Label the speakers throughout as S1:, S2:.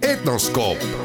S1: Etnoscope.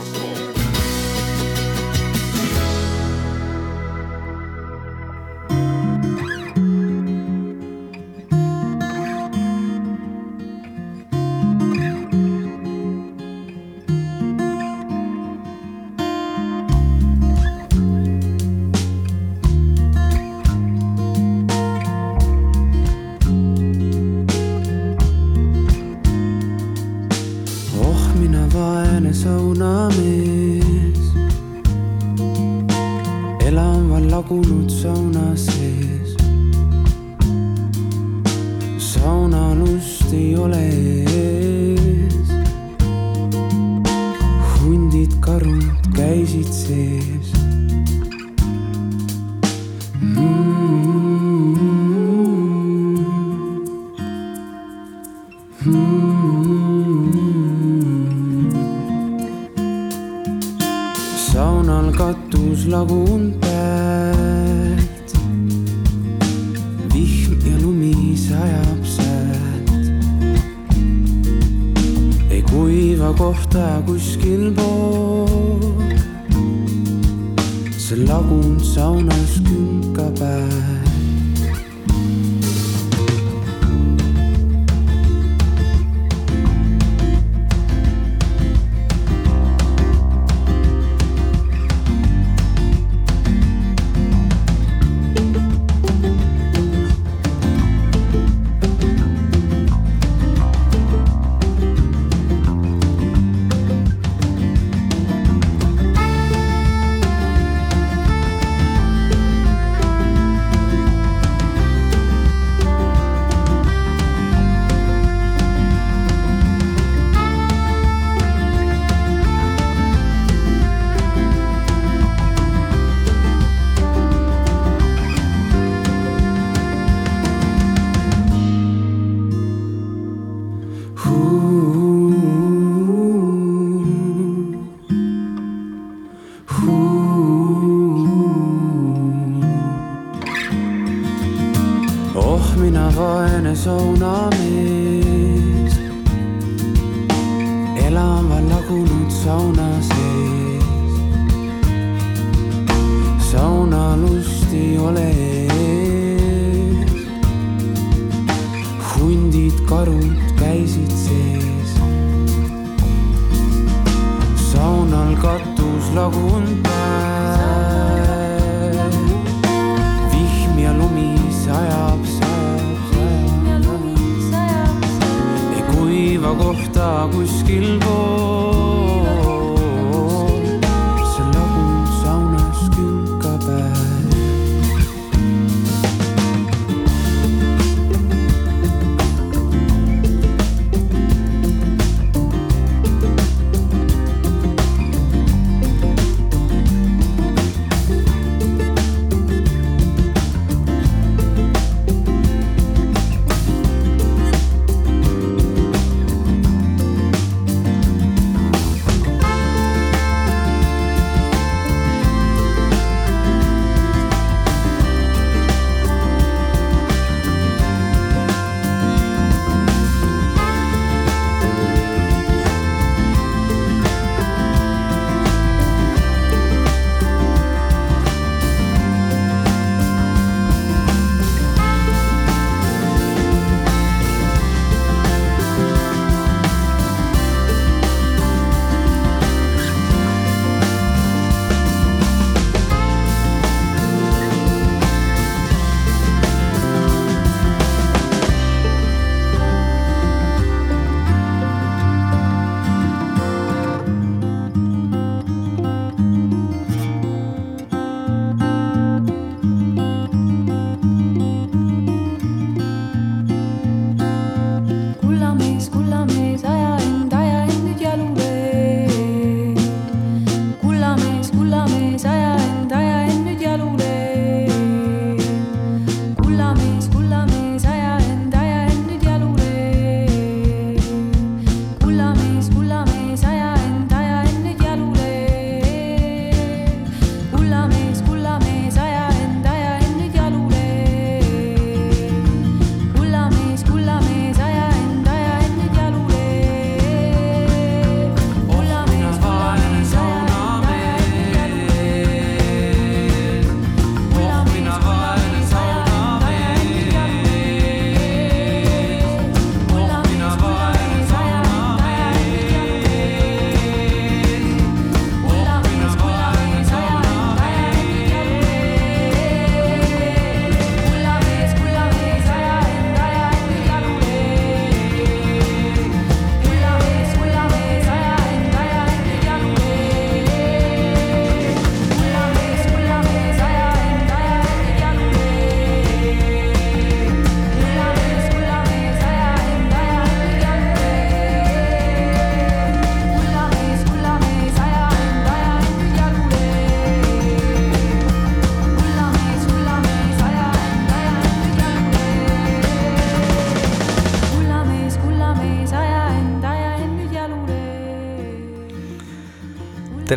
S1: karud käisid sees.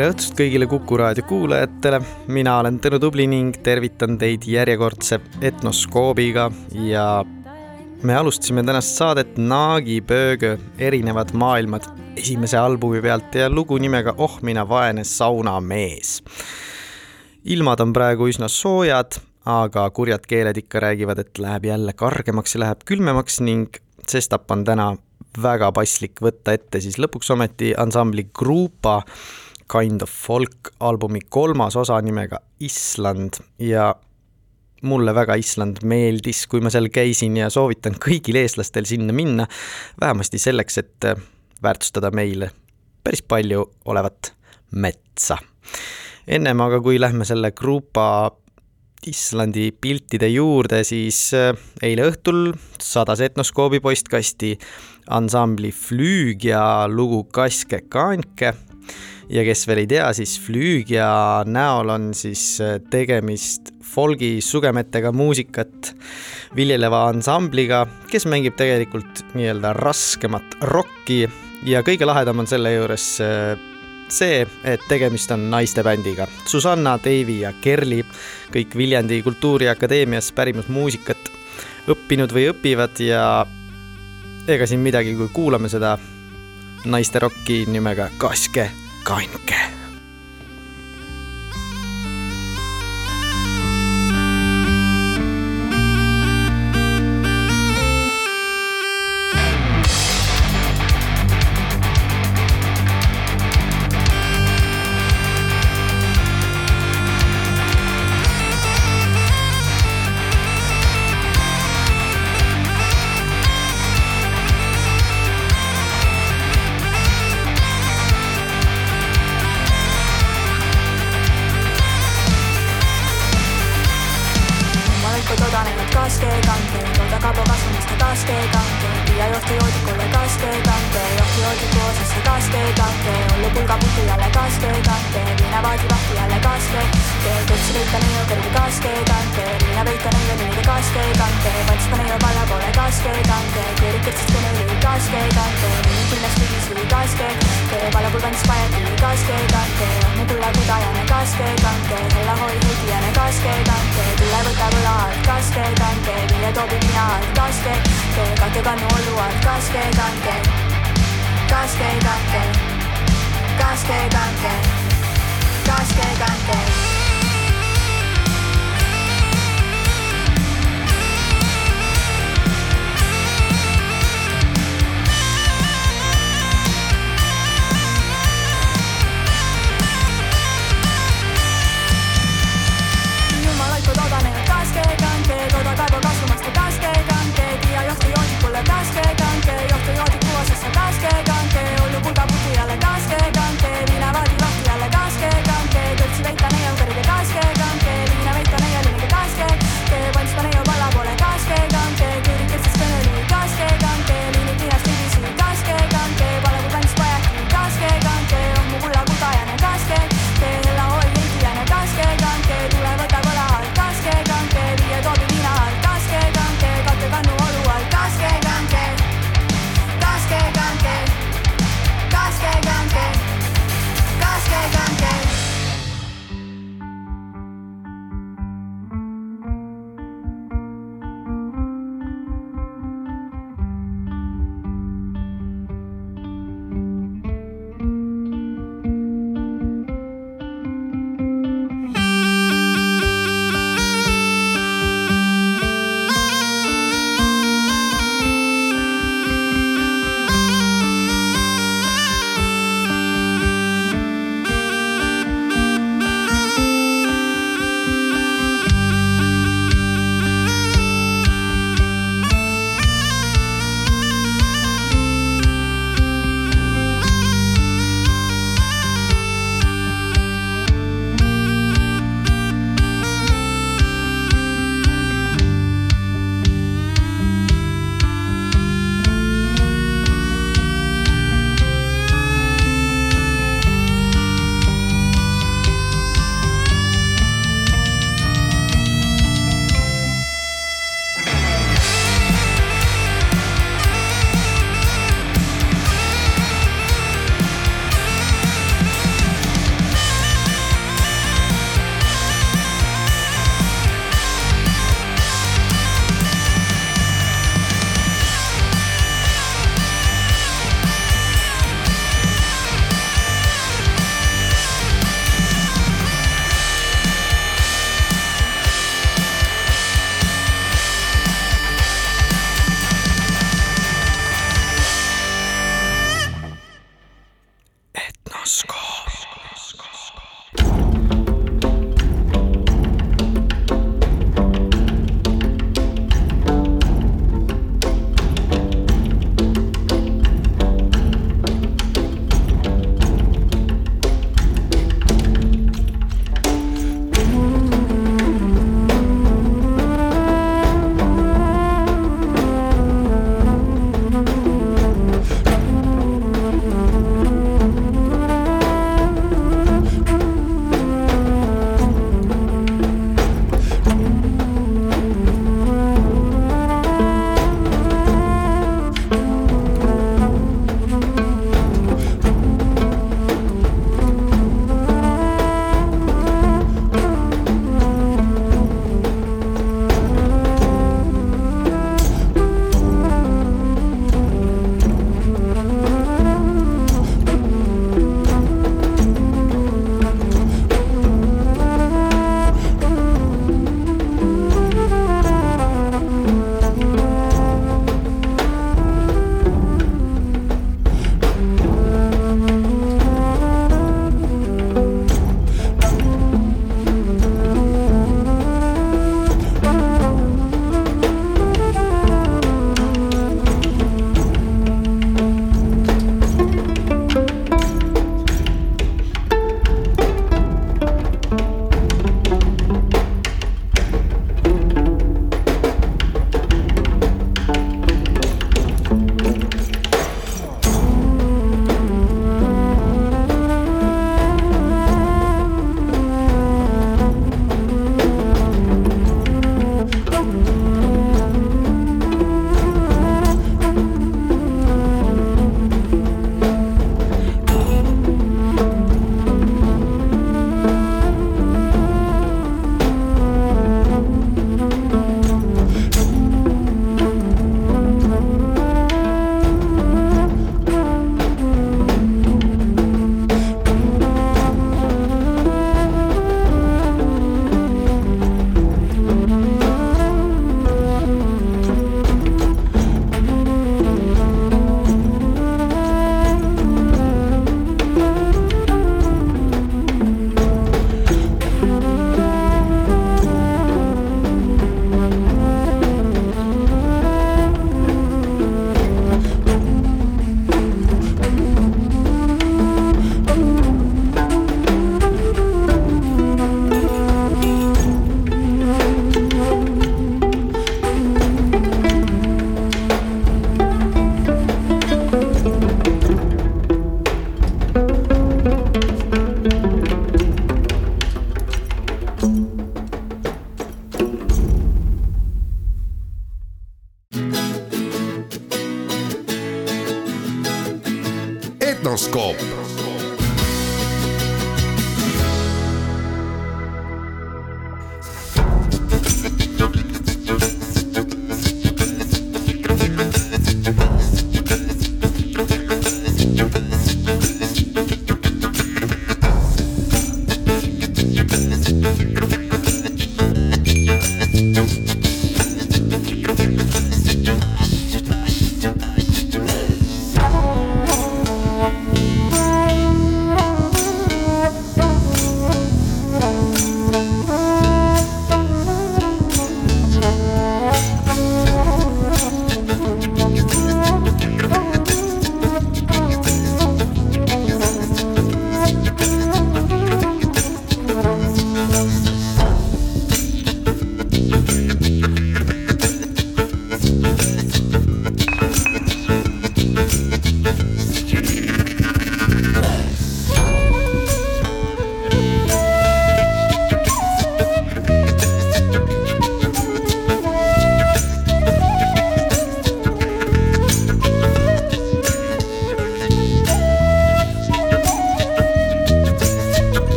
S2: Tere õhtust kõigile Kuku raadio kuulajatele, mina olen Tõnu Tubli ning tervitan teid järjekordse etnoskoobiga ja me alustasime tänast saadet Naagi Pöögö erinevad maailmad esimese albumi pealt ja lugu nimega Oh mina vaene saunamees. ilmad on praegu üsna soojad, aga kurjad keeled ikka räägivad, et läheb jälle kargemaks ja läheb külmemaks ning sestap on täna väga paslik võtta ette siis lõpuks ometi ansambli Grupa Kind of Folk albumi kolmas osa nimega Island ja mulle väga Island meeldis, kui ma seal käisin ja soovitan kõigil eestlastel sinna minna, vähemasti selleks, et väärtustada meile päris palju olevat metsa. ennem aga, kui lähme selle grupa Islandi piltide juurde, siis äh, eile õhtul sadas Etnoskoobi postkasti ansambli Flüüg ja lugu Kaske Kaanke ja kes veel ei tea, siis Flüügia näol on siis äh, tegemist folgi sugemetega muusikat viljeleva ansambliga, kes mängib tegelikult nii-öelda raskemat rokki ja kõige lahedam on selle juures äh, see, et tegemist on naistebändiga. Susanna, Deivi ja Kerli, kõik Viljandi Kultuuriakadeemias pärimusmuusikat õppinud või õpivad ja ega siin midagi, kui kuulame seda naisterokki nimega Kaske Kainke.
S1: して眼点して。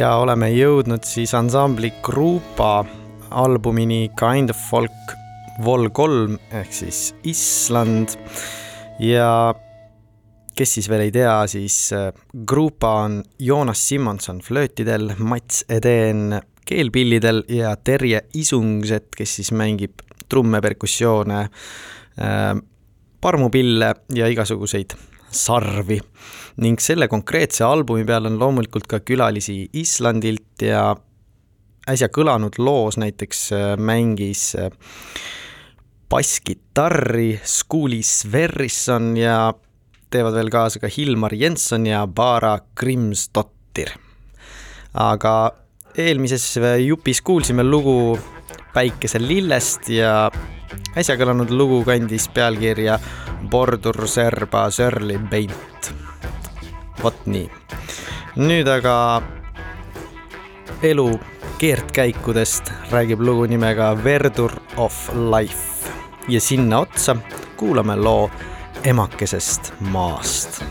S2: Ja oleme jõudnud siis ansambli Grupa albumini Kind of Folk Vol kolm ehk siis Island. Ja kes siis veel ei tea, siis äh, Grupa on Joonas Simmonson flöötidel, Mats Edeen keelpillidel ja Terje Isungset, kes siis mängib trumme, perkussioone, äh, parmupille ja igasuguseid sarvi ning selle konkreetse albumi peal on loomulikult ka külalisi Islandilt ja äsja kõlanud loos näiteks äh, mängis äh, basskitarri Skuli Sverrisson ja teevad veel kaasa ka Hilmar Jensson ja Bara Grimsdottir. aga eelmises jupis kuulsime lugu Päikeselillest ja äsja kõlanud lugu kandis pealkirja Bordur serba sörli beint. vot nii. nüüd aga elu keerdkäikudest räägib lugu nimega Verdur of Life ja sinna otsa kuulame loo emakesest maast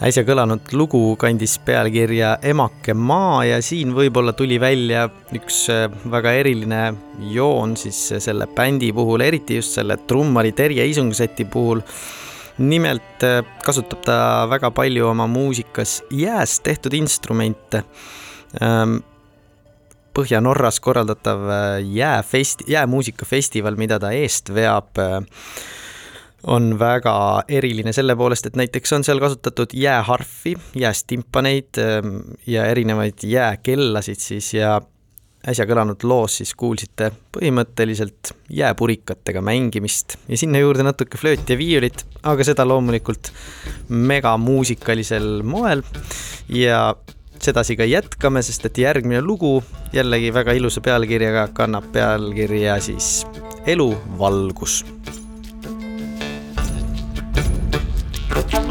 S2: äsja kõlanud lugu kandis pealkirja Emake maa ja siin võib-olla tuli välja üks äh, väga eriline joon siis selle bändi puhul, eriti just selle trummari Terje Isungseti puhul. nimelt äh, kasutab ta väga palju oma muusikas jääst tehtud instrumente. Ähm, Põhja-Norras korraldatav äh, jääfest-, jäämuusikafestival, mida ta eest veab on väga eriline selle poolest, et näiteks on seal kasutatud jääharfi, jäästimpaneid ähm, ja erinevaid jääkellasid siis ja äsja kõlanud loos siis kuulsite põhimõtteliselt jääpurikatega mängimist. Ja sinna juurde natuke flööti ja viiulit, aga seda loomulikult megamuusikalisel moel. Ja sedasi ka jätkame, sest et järgmine lugu jällegi väga ilusa pealkirjaga kannab pealkirja siis Elu valgus
S3: that you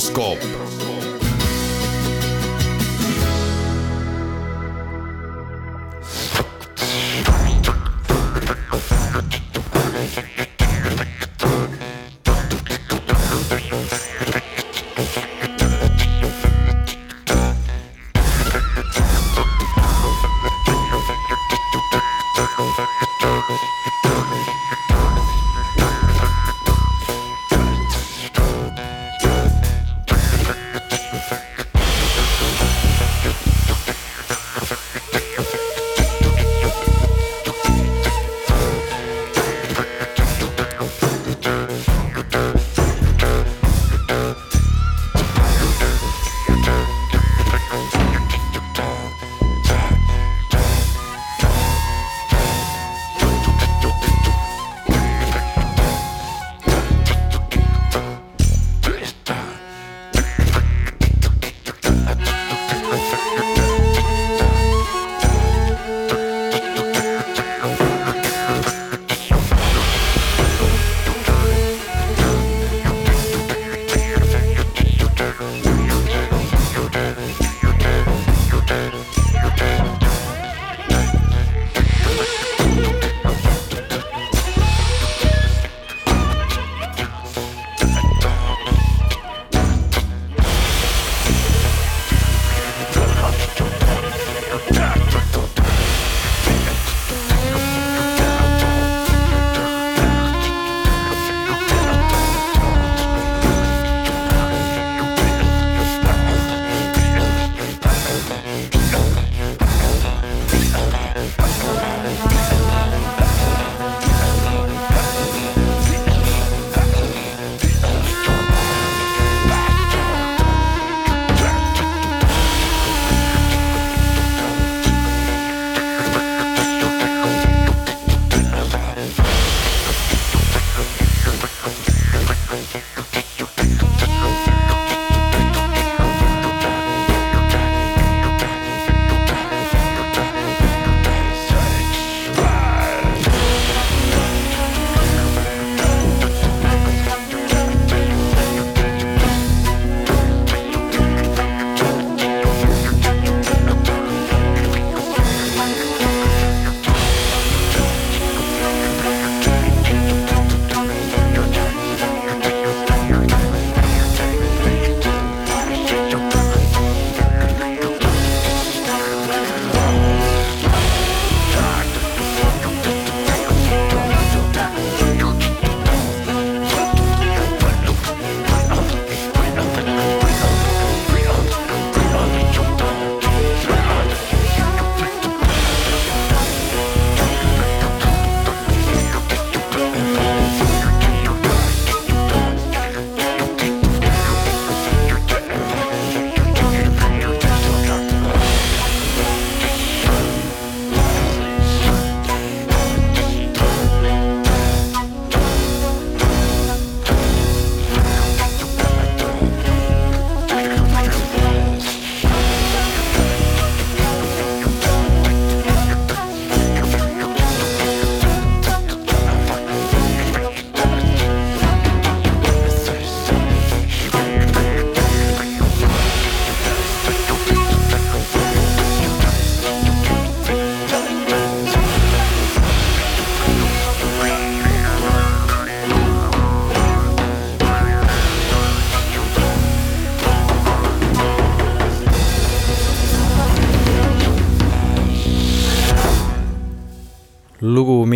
S3: Electroscope.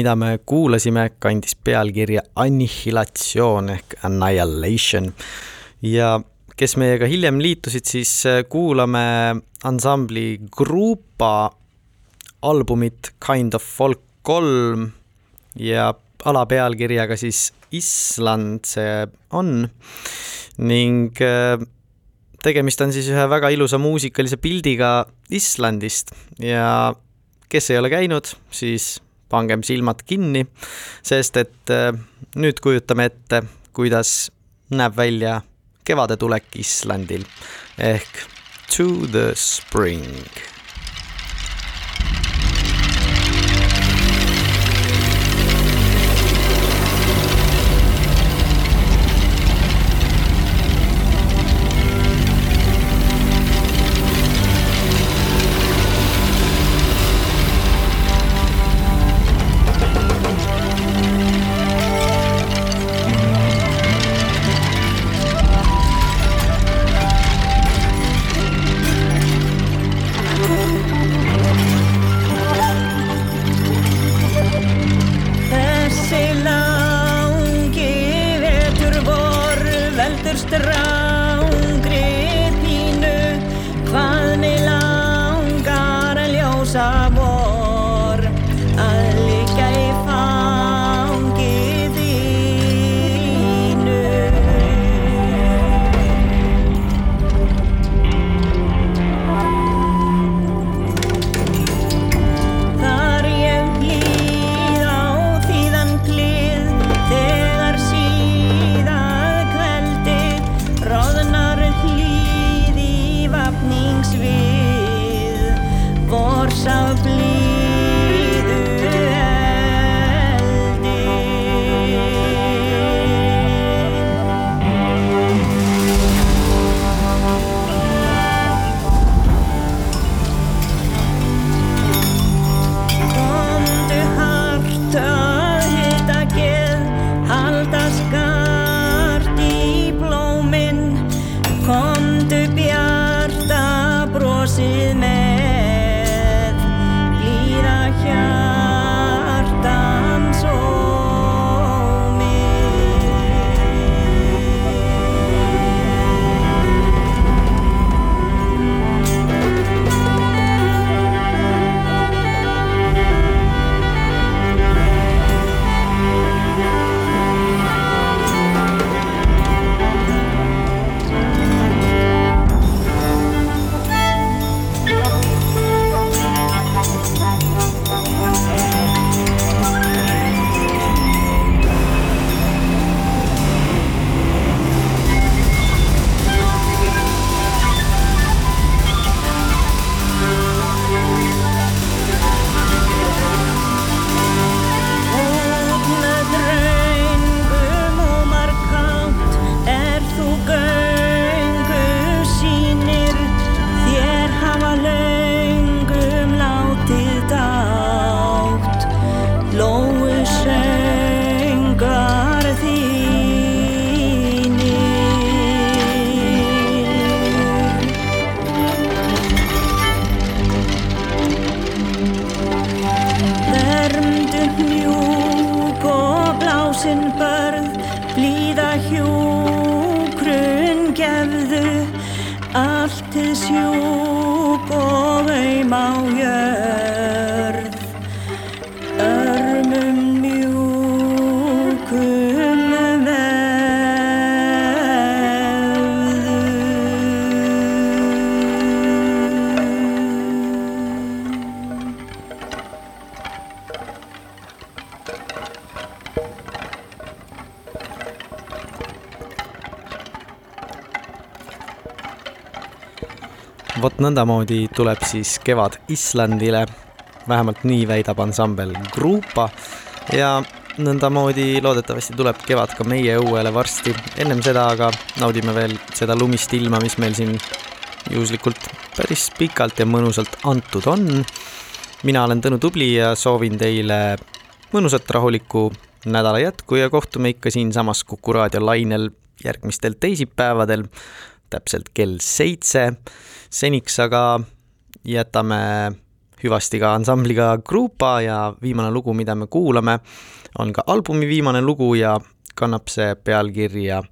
S3: Mida me kuulasime, kandis pealkirja Annihilatsioon ehk Annihilation. Ja kes meiega hiljem liitusid, siis äh, kuulame ansambli Grupa albumit Kind of Folk kolm ja alapealkirjaga siis Island see on. Ning äh, tegemist on siis ühe väga ilusa muusikalise pildiga Islandist ja kes ei ole käinud, siis pangem silmad kinni, sest et äh, nüüd kujutame ette, kuidas näeb välja kevadetulek Islandil. Ehk To the Spring
S2: in. Nõndamoodi tuleb siis kevad Islandile, vähemalt nii väidab ansambel Grupa ja nõndamoodi loodetavasti tuleb kevad ka meie õuele varsti. ennem seda aga naudime veel seda lumist ilma, mis meil siin juhuslikult päris pikalt ja mõnusalt antud on. mina olen Tõnu Tubli ja soovin teile mõnusat rahulikku nädala jätku ja kohtume ikka siinsamas Kuku raadio lainel järgmistel teisipäevadel täpselt kell seitse. seniks aga jätame hüvasti ka ansambliga Grupa ja viimane lugu, mida me kuulame, on ka albumi viimane lugu ja kannab see pealkirja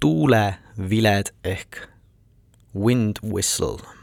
S2: Tuuleviled ehk Wind Whistle